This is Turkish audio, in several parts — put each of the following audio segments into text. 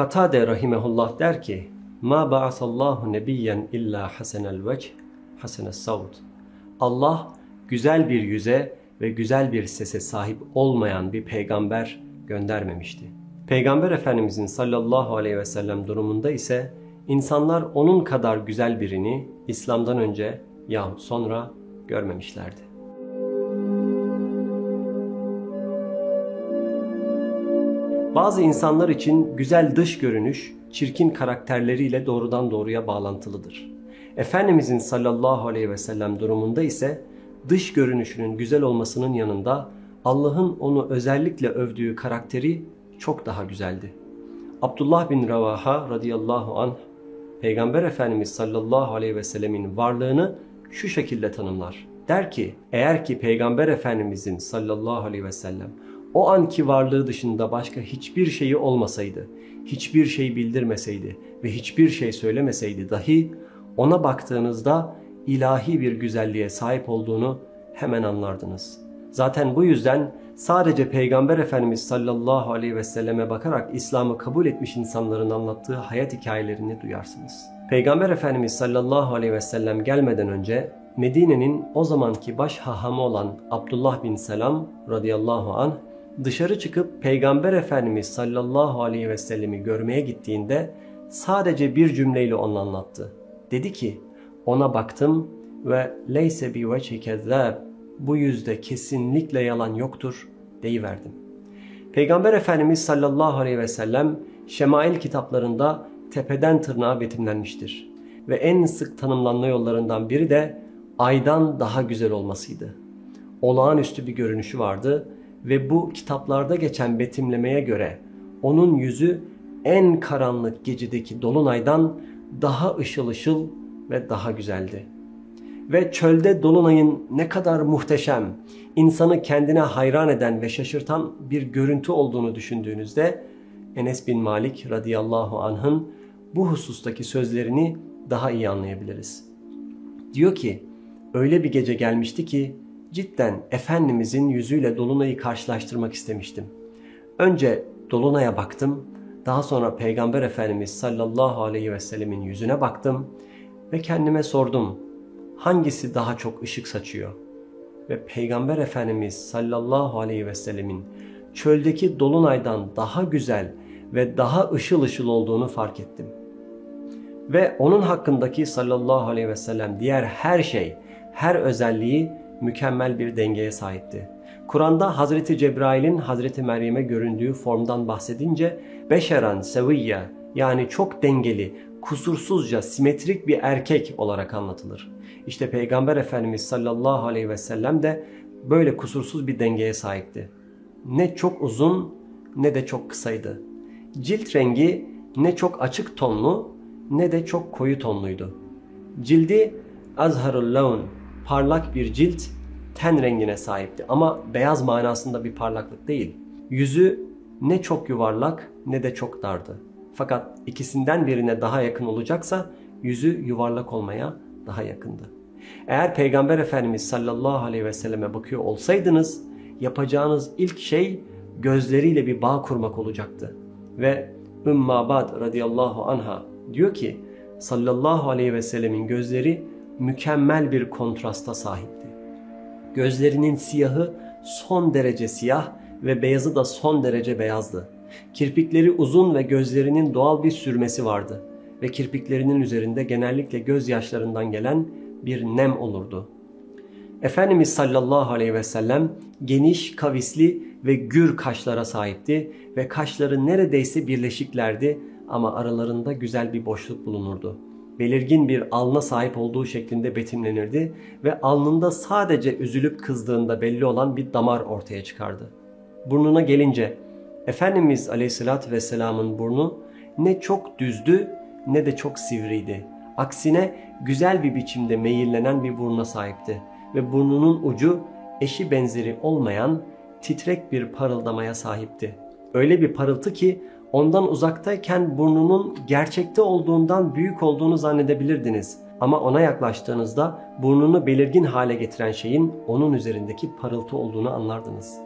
Katade rahimehullah der ki Ma ba'asallahu nebiyyen illa hasenel vecih hasenes savd. Allah güzel bir yüze ve güzel bir sese sahip olmayan bir peygamber göndermemişti. Peygamber Efendimizin sallallahu aleyhi ve sellem durumunda ise insanlar onun kadar güzel birini İslam'dan önce yahut sonra görmemişlerdi. Bazı insanlar için güzel dış görünüş, çirkin karakterleriyle doğrudan doğruya bağlantılıdır. Efendimizin sallallahu aleyhi ve sellem durumunda ise dış görünüşünün güzel olmasının yanında Allah'ın onu özellikle övdüğü karakteri çok daha güzeldi. Abdullah bin Ravaha radıyallahu anh Peygamber Efendimiz sallallahu aleyhi ve sellemin varlığını şu şekilde tanımlar. Der ki eğer ki Peygamber Efendimizin sallallahu aleyhi ve sellem o anki varlığı dışında başka hiçbir şeyi olmasaydı, hiçbir şey bildirmeseydi ve hiçbir şey söylemeseydi dahi ona baktığınızda ilahi bir güzelliğe sahip olduğunu hemen anlardınız. Zaten bu yüzden sadece Peygamber Efendimiz sallallahu aleyhi ve selleme bakarak İslam'ı kabul etmiş insanların anlattığı hayat hikayelerini duyarsınız. Peygamber Efendimiz sallallahu aleyhi ve sellem gelmeden önce Medine'nin o zamanki baş hahamı olan Abdullah bin Selam radıyallahu anh dışarı çıkıp Peygamber Efendimiz sallallahu aleyhi ve sellemi görmeye gittiğinde sadece bir cümleyle onu anlattı. Dedi ki ona baktım ve leyse bi veci kezzab bu yüzde kesinlikle yalan yoktur deyiverdim. Peygamber Efendimiz sallallahu aleyhi ve sellem şemail kitaplarında tepeden tırnağa betimlenmiştir. Ve en sık tanımlanma yollarından biri de aydan daha güzel olmasıydı. Olağanüstü bir görünüşü vardı ve bu kitaplarda geçen betimlemeye göre onun yüzü en karanlık gecedeki dolunaydan daha ışıl ışıl ve daha güzeldi. Ve çölde dolunayın ne kadar muhteşem, insanı kendine hayran eden ve şaşırtan bir görüntü olduğunu düşündüğünüzde Enes bin Malik radıyallahu anh'ın bu husustaki sözlerini daha iyi anlayabiliriz. Diyor ki, öyle bir gece gelmişti ki cidden Efendimizin yüzüyle Dolunay'ı karşılaştırmak istemiştim. Önce Dolunay'a baktım, daha sonra Peygamber Efendimiz sallallahu aleyhi ve sellemin yüzüne baktım ve kendime sordum hangisi daha çok ışık saçıyor? Ve Peygamber Efendimiz sallallahu aleyhi ve sellemin çöldeki dolunaydan daha güzel ve daha ışıl ışıl olduğunu fark ettim. Ve onun hakkındaki sallallahu aleyhi ve sellem diğer her şey, her özelliği mükemmel bir dengeye sahipti. Kur'an'da Hazreti Cebrail'in Hazreti Meryem'e göründüğü formdan bahsedince beşeran seviyye yani çok dengeli, kusursuzca simetrik bir erkek olarak anlatılır. İşte Peygamber Efendimiz sallallahu aleyhi ve sellem de böyle kusursuz bir dengeye sahipti. Ne çok uzun ne de çok kısaydı. Cilt rengi ne çok açık tonlu ne de çok koyu tonluydu. Cildi azharul laun, parlak bir cilt ten rengine sahipti ama beyaz manasında bir parlaklık değil. Yüzü ne çok yuvarlak ne de çok dardı. Fakat ikisinden birine daha yakın olacaksa yüzü yuvarlak olmaya daha yakındı. Eğer Peygamber Efendimiz sallallahu aleyhi ve selleme bakıyor olsaydınız yapacağınız ilk şey gözleriyle bir bağ kurmak olacaktı. Ve Ümmü Abad radıyallahu anha diyor ki sallallahu aleyhi ve sellemin gözleri mükemmel bir kontrasta sahipti. Gözlerinin siyahı son derece siyah ve beyazı da son derece beyazdı. Kirpikleri uzun ve gözlerinin doğal bir sürmesi vardı ve kirpiklerinin üzerinde genellikle gözyaşlarından gelen bir nem olurdu. Efendimiz sallallahu aleyhi ve sellem geniş, kavisli ve gür kaşlara sahipti ve kaşları neredeyse birleşiklerdi ama aralarında güzel bir boşluk bulunurdu. Belirgin bir alna sahip olduğu şeklinde betimlenirdi ve alnında sadece üzülüp kızdığında belli olan bir damar ortaya çıkardı. Burnuna gelince Efendimiz Aleyhisselatü Vesselam'ın burnu ne çok düzdü ne de çok sivriydi. Aksine güzel bir biçimde meyillenen bir buruna sahipti ve burnunun ucu eşi benzeri olmayan titrek bir parıldamaya sahipti. Öyle bir parıltı ki ondan uzaktayken burnunun gerçekte olduğundan büyük olduğunu zannedebilirdiniz. Ama ona yaklaştığınızda burnunu belirgin hale getiren şeyin onun üzerindeki parıltı olduğunu anlardınız.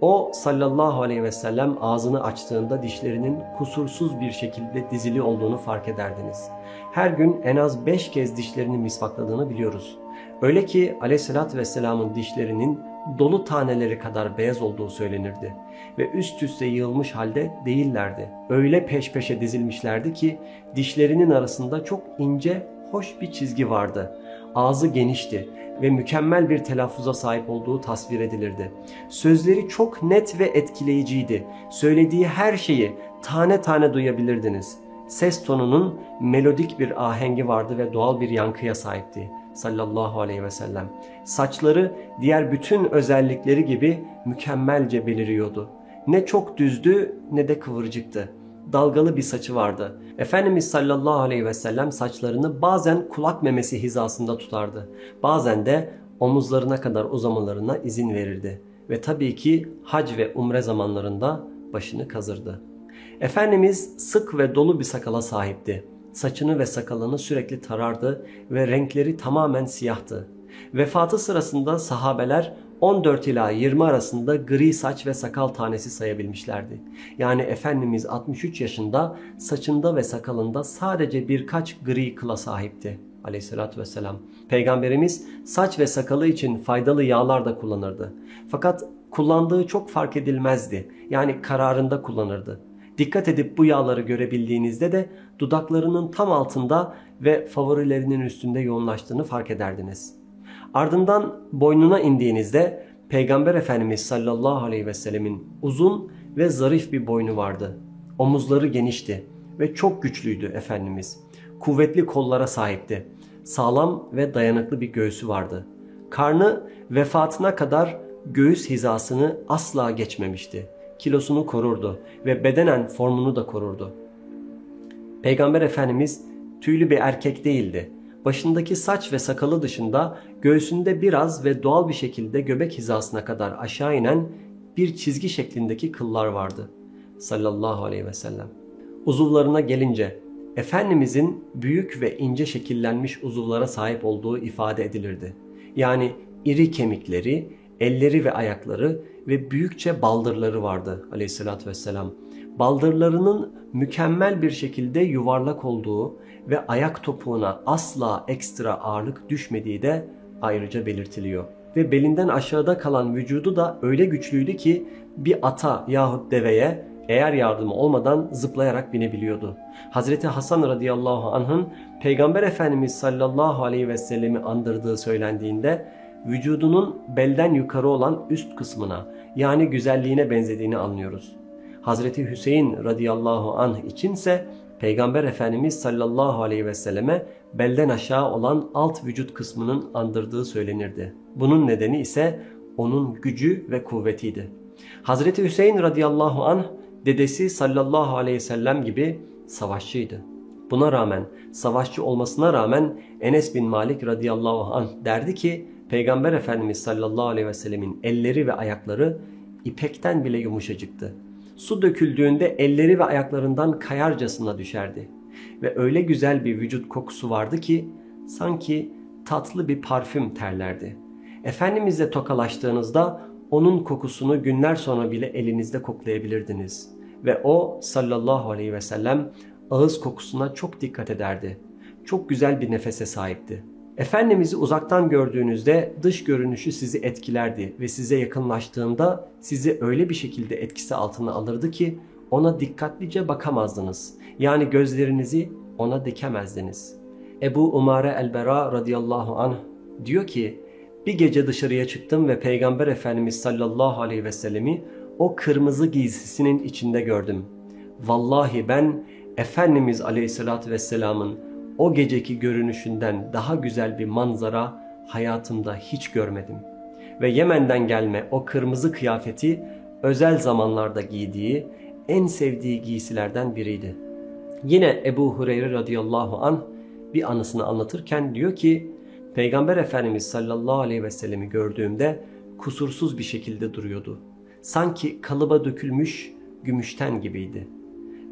O sallallahu aleyhi ve sellem ağzını açtığında dişlerinin kusursuz bir şekilde dizili olduğunu fark ederdiniz. Her gün en az beş kez dişlerini misvakladığını biliyoruz. Öyle ki aleyhissalatü vesselamın dişlerinin dolu taneleri kadar beyaz olduğu söylenirdi ve üst üste yığılmış halde değillerdi. Öyle peş peşe dizilmişlerdi ki dişlerinin arasında çok ince, hoş bir çizgi vardı. Ağzı genişti ve mükemmel bir telaffuza sahip olduğu tasvir edilirdi. Sözleri çok net ve etkileyiciydi. Söylediği her şeyi tane tane duyabilirdiniz. Ses tonunun melodik bir ahengi vardı ve doğal bir yankıya sahipti sallallahu aleyhi ve sellem. Saçları diğer bütün özellikleri gibi mükemmelce beliriyordu. Ne çok düzdü ne de kıvırcıktı. Dalgalı bir saçı vardı. Efendimiz sallallahu aleyhi ve sellem saçlarını bazen kulak memesi hizasında tutardı. Bazen de omuzlarına kadar uzamalarına izin verirdi. Ve tabii ki hac ve umre zamanlarında başını kazırdı. Efendimiz sık ve dolu bir sakala sahipti. Saçını ve sakalını sürekli tarardı ve renkleri tamamen siyahtı. Vefatı sırasında sahabeler 14 ila 20 arasında gri saç ve sakal tanesi sayabilmişlerdi. Yani Efendimiz 63 yaşında saçında ve sakalında sadece birkaç gri kıla sahipti aleyhissalatü vesselam. Peygamberimiz saç ve sakalı için faydalı yağlar da kullanırdı. Fakat kullandığı çok fark edilmezdi. Yani kararında kullanırdı. Dikkat edip bu yağları görebildiğinizde de dudaklarının tam altında ve favorilerinin üstünde yoğunlaştığını fark ederdiniz. Ardından boynuna indiğinizde Peygamber Efendimiz sallallahu aleyhi ve sellemin uzun ve zarif bir boynu vardı. Omuzları genişti ve çok güçlüydü Efendimiz. Kuvvetli kollara sahipti. Sağlam ve dayanıklı bir göğsü vardı. Karnı vefatına kadar göğüs hizasını asla geçmemişti kilosunu korurdu ve bedenen formunu da korurdu. Peygamber Efendimiz tüylü bir erkek değildi. Başındaki saç ve sakalı dışında göğsünde biraz ve doğal bir şekilde göbek hizasına kadar aşağı inen bir çizgi şeklindeki kıllar vardı. Sallallahu aleyhi ve sellem. Uzuvlarına gelince Efendimizin büyük ve ince şekillenmiş uzuvlara sahip olduğu ifade edilirdi. Yani iri kemikleri, elleri ve ayakları ve büyükçe baldırları vardı aleyhissalatü vesselam. Baldırlarının mükemmel bir şekilde yuvarlak olduğu ve ayak topuğuna asla ekstra ağırlık düşmediği de ayrıca belirtiliyor. Ve belinden aşağıda kalan vücudu da öyle güçlüydü ki bir ata yahut deveye eğer yardımı olmadan zıplayarak binebiliyordu. Hazreti Hasan radıyallahu anh'ın Peygamber Efendimiz sallallahu aleyhi ve sellemi andırdığı söylendiğinde vücudunun belden yukarı olan üst kısmına yani güzelliğine benzediğini anlıyoruz. Hazreti Hüseyin radıyallahu anh içinse Peygamber Efendimiz sallallahu aleyhi ve selleme belden aşağı olan alt vücut kısmının andırdığı söylenirdi. Bunun nedeni ise onun gücü ve kuvvetiydi. Hazreti Hüseyin radıyallahu anh dedesi sallallahu aleyhi ve sellem gibi savaşçıydı. Buna rağmen savaşçı olmasına rağmen Enes bin Malik radıyallahu anh derdi ki Peygamber Efendimiz sallallahu aleyhi ve sellemin elleri ve ayakları ipekten bile yumuşacıktı. Su döküldüğünde elleri ve ayaklarından kayarcasına düşerdi. Ve öyle güzel bir vücut kokusu vardı ki sanki tatlı bir parfüm terlerdi. Efendimizle tokalaştığınızda onun kokusunu günler sonra bile elinizde koklayabilirdiniz. Ve o sallallahu aleyhi ve sellem ağız kokusuna çok dikkat ederdi. Çok güzel bir nefese sahipti. Efendimiz'i uzaktan gördüğünüzde dış görünüşü sizi etkilerdi ve size yakınlaştığında sizi öyle bir şekilde etkisi altına alırdı ki ona dikkatlice bakamazdınız. Yani gözlerinizi ona dikemezdiniz. Ebu Umare el-Bera radıyallahu anh diyor ki bir gece dışarıya çıktım ve Peygamber Efendimiz sallallahu aleyhi ve sellemi o kırmızı giysisinin içinde gördüm. Vallahi ben Efendimiz aleyhissalatü vesselamın o geceki görünüşünden daha güzel bir manzara hayatımda hiç görmedim. Ve Yemen'den gelme o kırmızı kıyafeti özel zamanlarda giydiği, en sevdiği giysilerden biriydi. Yine Ebu Hureyre radıyallahu an bir anısını anlatırken diyor ki Peygamber Efendimiz sallallahu aleyhi ve sellemi gördüğümde kusursuz bir şekilde duruyordu. Sanki kalıba dökülmüş gümüşten gibiydi.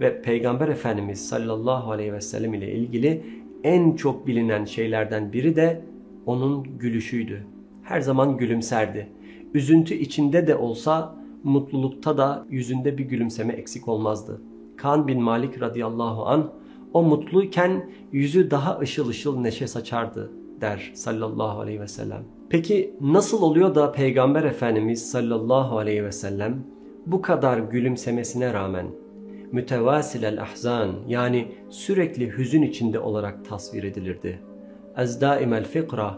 Ve Peygamber Efendimiz sallallahu aleyhi ve sellem ile ilgili en çok bilinen şeylerden biri de onun gülüşüydü. Her zaman gülümserdi. Üzüntü içinde de olsa mutlulukta da yüzünde bir gülümseme eksik olmazdı. Kan bin Malik radıyallahu an o mutluyken yüzü daha ışıl ışıl neşe saçardı der sallallahu aleyhi ve sellem. Peki nasıl oluyor da Peygamber Efendimiz sallallahu aleyhi ve sellem bu kadar gülümsemesine rağmen mütevasilel ahzan yani sürekli hüzün içinde olarak tasvir edilirdi. Ezdaimel fikra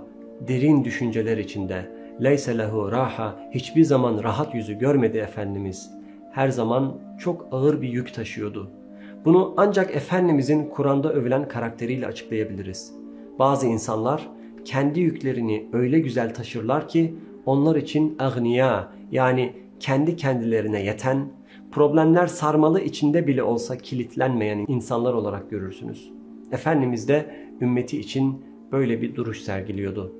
derin düşünceler içinde leyse lehu raha hiçbir zaman rahat yüzü görmedi Efendimiz. Her zaman çok ağır bir yük taşıyordu. Bunu ancak Efendimizin Kur'an'da övülen karakteriyle açıklayabiliriz. Bazı insanlar kendi yüklerini öyle güzel taşırlar ki onlar için agniya yani kendi kendilerine yeten, problemler sarmalı içinde bile olsa kilitlenmeyen insanlar olarak görürsünüz. Efendimiz de ümmeti için böyle bir duruş sergiliyordu.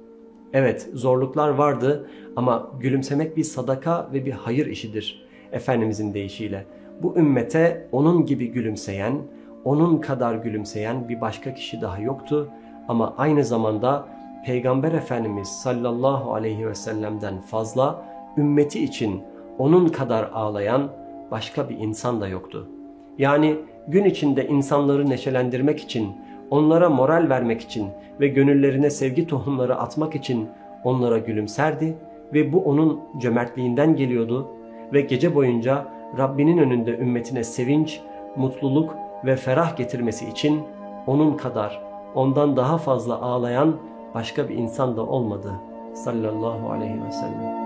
Evet zorluklar vardı ama gülümsemek bir sadaka ve bir hayır işidir Efendimizin deyişiyle. Bu ümmete onun gibi gülümseyen, onun kadar gülümseyen bir başka kişi daha yoktu ama aynı zamanda Peygamber Efendimiz sallallahu aleyhi ve sellem'den fazla ümmeti için onun kadar ağlayan başka bir insan da yoktu. Yani gün içinde insanları neşelendirmek için, onlara moral vermek için ve gönüllerine sevgi tohumları atmak için onlara gülümserdi ve bu onun cömertliğinden geliyordu ve gece boyunca Rabbinin önünde ümmetine sevinç, mutluluk ve ferah getirmesi için onun kadar, ondan daha fazla ağlayan başka bir insan da olmadı sallallahu aleyhi ve sellem.